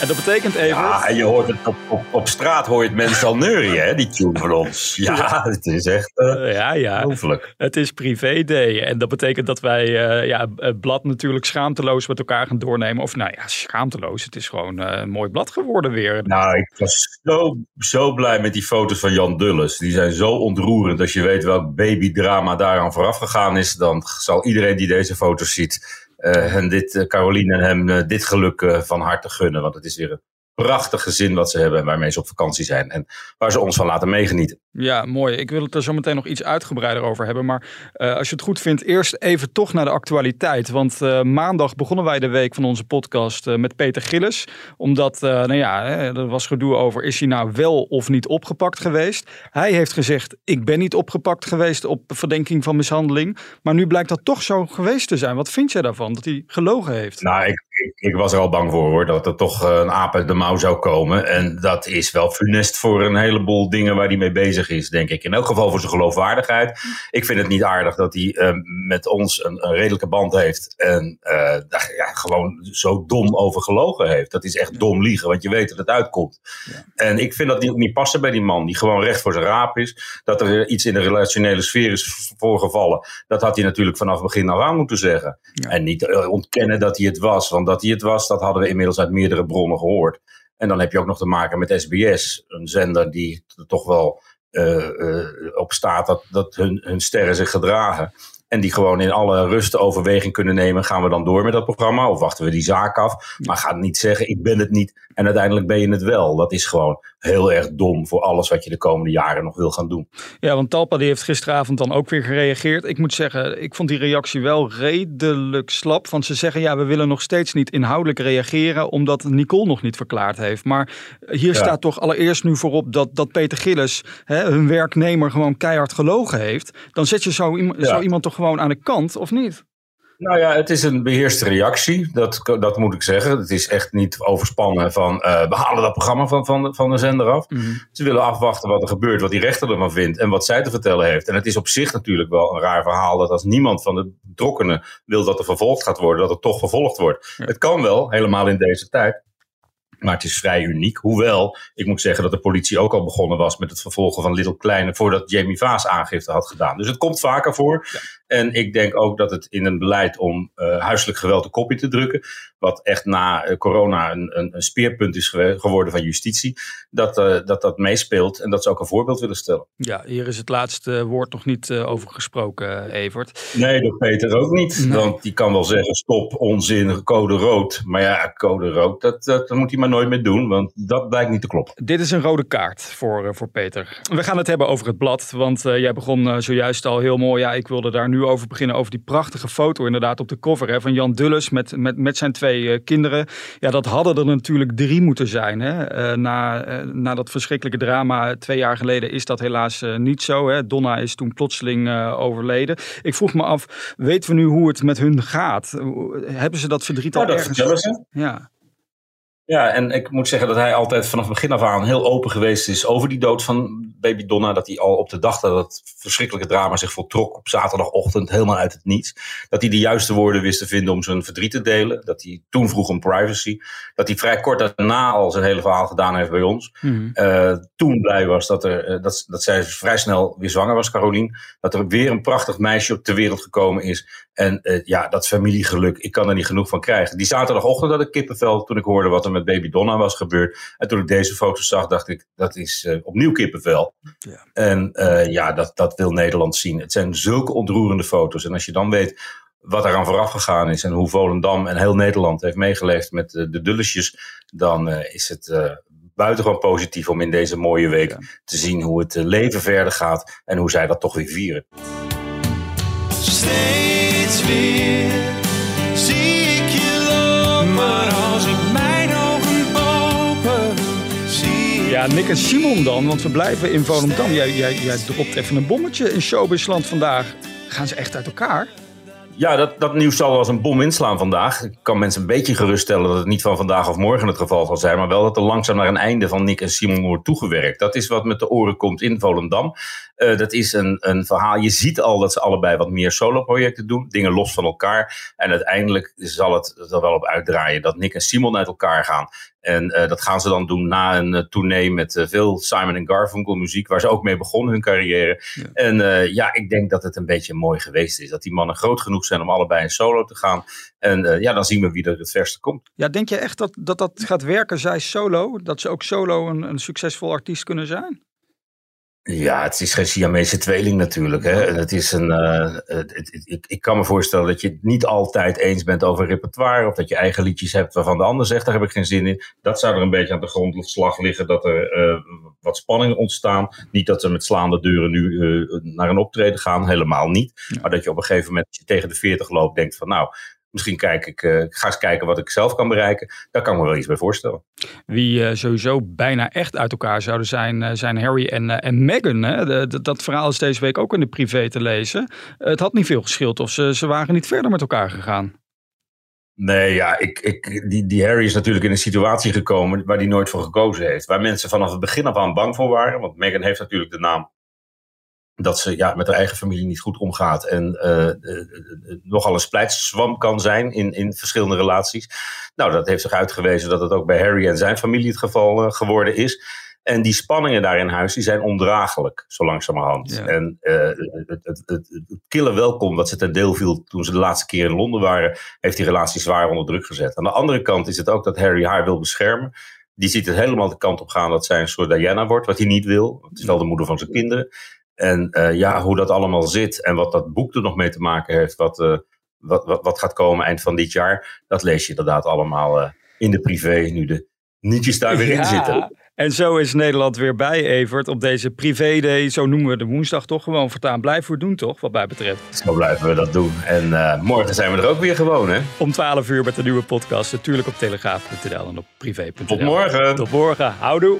En dat betekent even. Ja, en je hoort het op, op, op straat hoor je het mensen al neurien, hè, die tune van ons. Ja, het is echt uh, ja, ja. Het is privé day. En dat betekent dat wij uh, ja, het blad natuurlijk schaamteloos met elkaar gaan doornemen. Of nou ja, schaamteloos. Het is gewoon uh, een mooi blad geworden weer. Nou, ik was zo, zo blij met die foto's van Jan Dulles. Die zijn zo ontroerend. Als je weet welk babydrama daaraan vooraf gegaan is, dan zal iedereen die deze foto's ziet hen dit, uh, Caroline en hem uh, dit geluk van harte gunnen. Want het is weer een prachtig gezin wat ze hebben en waarmee ze op vakantie zijn. En waar ze ons van laten meegenieten. Ja, mooi. Ik wil het er zo meteen nog iets uitgebreider over hebben. Maar uh, als je het goed vindt, eerst even toch naar de actualiteit. Want uh, maandag begonnen wij de week van onze podcast uh, met Peter Gillis. Omdat, nou ja, hè, er was gedoe over, is hij nou wel of niet opgepakt geweest? Hij heeft gezegd, ik ben niet opgepakt geweest op verdenking van mishandeling. Maar nu blijkt dat toch zo geweest te zijn. Wat vind jij daarvan, dat hij gelogen heeft? Nou, ik, ik, ik was er al bang voor hoor, dat er toch een aap uit de mouw zou komen. En dat is wel funest voor een heleboel dingen waar hij mee bezig is, denk ik. In elk geval voor zijn geloofwaardigheid. Ik vind het niet aardig dat hij uh, met ons een, een, redelijke band heeft. En uh, ja, gewoon zo dom over gelogen heeft. Dat is echt dom liegen, want je weet dat het uitkomt. Ja. En ik vind dat niet, niet passen bij die man, die gewoon recht voor zijn raap is. Dat er iets in de relationele sfeer is voorgevallen. Dat had hij natuurlijk vanaf het begin af aan moeten zeggen. Ja. En niet ontkennen dat hij het was. Want dat hij het was, dat hadden we inmiddels uit meerdere bronnen gehoord. En dan heb je ook nog te maken met SBS, een zender die toch wel uh, op staat dat, dat hun, hun sterren zich gedragen. En die gewoon in alle rust overweging kunnen nemen. Gaan we dan door met dat programma? Of wachten we die zaak af? Maar ga niet zeggen, ik ben het niet. En uiteindelijk ben je het wel. Dat is gewoon heel erg dom voor alles wat je de komende jaren nog wil gaan doen. Ja, want Talpa die heeft gisteravond dan ook weer gereageerd. Ik moet zeggen, ik vond die reactie wel redelijk slap. Want ze zeggen, ja, we willen nog steeds niet inhoudelijk reageren. Omdat Nicole nog niet verklaard heeft. Maar hier ja. staat toch allereerst nu voorop dat, dat Peter Gillis, hè, hun werknemer, gewoon keihard gelogen heeft. Dan zet je zo, ja. zo iemand toch gewoon aan de kant, of niet? Nou ja, het is een beheerste reactie, dat, dat moet ik zeggen. Het is echt niet overspannen van uh, we halen dat programma van, van, van de zender af. Mm -hmm. Ze willen afwachten wat er gebeurt, wat die rechter ervan vindt en wat zij te vertellen heeft. En het is op zich natuurlijk wel een raar verhaal dat als niemand van de betrokkenen wil dat er vervolgd gaat worden, dat er toch vervolgd wordt. Ja. Het kan wel, helemaal in deze tijd. Maar het is vrij uniek. Hoewel, ik moet zeggen dat de politie ook al begonnen was met het vervolgen van Little Kleine voordat Jamie Vaas aangifte had gedaan. Dus het komt vaker voor. En ik denk ook dat het in een beleid om uh, huiselijk geweld een kopje te drukken, wat echt na uh, corona een, een, een, speerpunt is geworden van justitie, dat, uh, dat dat meespeelt en dat ze ook een voorbeeld willen stellen. Ja, hier is het laatste woord nog niet over gesproken, Evert. Nee, door Peter ook niet. Nee. Want die kan wel zeggen stop, onzin, code rood. Maar ja, code rood, dat, dat, dat moet hij maar nooit meer doen, want dat blijkt niet te kloppen. Dit is een rode kaart voor, voor Peter. We gaan het hebben over het blad, want jij begon zojuist al heel mooi. Ja, ik wilde daar nu over beginnen, over die prachtige foto inderdaad op de cover hè, van Jan Dulles met, met, met zijn twee uh, kinderen. Ja, dat hadden er natuurlijk drie moeten zijn. Hè. Uh, na, uh, na dat verschrikkelijke drama twee jaar geleden is dat helaas niet zo. Hè. Donna is toen plotseling overleden. Ik vroeg me af, weten we nu hoe het met hun gaat? Hebben ze dat verdriet al oh, dat ergens? Ja. Ja, en ik moet zeggen dat hij altijd vanaf het begin af aan heel open geweest is over die dood van baby Donna. Dat hij al op de dag dat het verschrikkelijke drama zich voltrok op zaterdagochtend helemaal uit het niets. Dat hij de juiste woorden wist te vinden om zijn verdriet te delen. Dat hij toen vroeg om privacy. Dat hij vrij kort daarna al zijn hele verhaal gedaan heeft bij ons. Mm-hmm. Uh, toen blij was dat, er, uh, dat, dat zij vrij snel weer zwanger was, Carolien. Dat er weer een prachtig meisje op de wereld gekomen is. En uh, ja, dat familiegeluk, ik kan er niet genoeg van krijgen. Die zaterdagochtend had ik kippenvel toen ik hoorde wat er met baby Donna was gebeurd. En toen ik deze foto's zag, dacht ik, dat is uh, opnieuw kippenvel. Ja. En uh, ja, dat, dat wil Nederland zien. Het zijn zulke ontroerende foto's. En als je dan weet wat eraan vooraf gegaan is en hoe Volendam en heel Nederland heeft meegeleefd met de, de dulletjes, dan uh, is het uh, buitengewoon positief om in deze mooie week ja. te zien hoe het leven verder gaat en hoe zij dat toch weer vieren. Steeds weer ja, Nick en Simon dan, want we blijven in Volendam. Jij, jij, jij dropt even een bommetje in showbizland vandaag. Gaan ze echt uit elkaar? Ja, dat, dat nieuws zal als een bom inslaan vandaag. Ik kan mensen een beetje geruststellen dat het niet van vandaag of morgen het geval zal zijn. Maar wel dat er langzaam naar een einde van Nick en Simon wordt toegewerkt. Dat is wat met de oren komt in Volendam. Uh, dat is een, een verhaal. Je ziet al dat ze allebei wat meer solo-projecten doen. Dingen los van elkaar. En uiteindelijk zal het er wel op uitdraaien dat Nick en Simon uit elkaar gaan. En uh, dat gaan ze dan doen na een uh, tournee met uh, veel Simon Garfunkel muziek, waar ze ook mee begonnen hun carrière. Ja. En ja, ik denk dat het een beetje mooi geweest is. Dat die mannen groot genoeg zijn om allebei in solo te gaan. En ja, dan zien we wie er het verste komt. Ja, denk je echt dat dat, dat gaat werken, zij solo? Dat ze ook solo een, een succesvol artiest kunnen zijn? Ja, het is geen Siamese tweeling natuurlijk. Hè. Het is een, uh, het, het, ik, ik kan me voorstellen dat je het niet altijd eens bent over repertoire. Of dat je eigen liedjes hebt waarvan de ander zegt, daar heb ik geen zin in. Dat zou er een beetje aan de grondslag liggen, dat er uh, wat spanningen ontstaan. Niet dat ze met slaande deuren nu uh, naar een optreden gaan, helemaal niet. Maar dat je op een gegeven moment, als je tegen de 40 loopt, denkt van nou, Misschien kijk ik, uh, ga eens kijken wat ik zelf kan bereiken. Daar kan ik me wel iets bij voorstellen. Wie uh, sowieso bijna echt uit elkaar zouden zijn, uh, zijn Harry en, en Meghan. Hè? De, de, dat verhaal is deze week ook in de privé te lezen. het had niet veel geschild of ze, ze waren niet verder met elkaar gegaan. Nee, ja, ik, ik, die, die Harry is natuurlijk in een situatie gekomen waar hij nooit voor gekozen heeft. Waar mensen vanaf het begin af aan bang voor waren. Want Meghan heeft natuurlijk de naam dat ze ja, met haar eigen familie niet goed omgaat. En uh, uh, nogal een splijtswam kan zijn in, in verschillende relaties. Nou, dat heeft zich uitgewezen dat het ook bij Harry en zijn familie het geval uh, geworden is. En die spanningen daar in huis die zijn ondraaglijk, zo langzamerhand. Ja. En het, het, het, het, kille welkom dat ze ten deel viel toen ze de laatste keer in Londen waren, heeft die relatie zwaar onder druk gezet. Aan de andere kant is het ook dat Harry haar wil beschermen. Die ziet het helemaal de kant op gaan dat zij een soort Diana wordt, wat hij niet wil. Het is wel de moeder van zijn kinderen. En uh, ja, hoe dat allemaal zit en wat dat boek er nog mee te maken heeft, wat, uh, wat, wat, wat, gaat komen eind van dit jaar, dat lees je inderdaad allemaal uh, in de privé, nu de nietjes daar weer ja. in zitten. En zo is Nederland weer bij, Evert, op deze privé-day. Zo noemen we de woensdag toch gewoon voortaan. Blijven we doen toch, wat mij betreft. Zo blijven we dat doen. En morgen zijn we er ook weer gewoon, hè? Om 12 uur met de nieuwe podcast. Natuurlijk op telegraaf.nl en op privé.nl. Tot morgen. Tot morgen. Houdoe.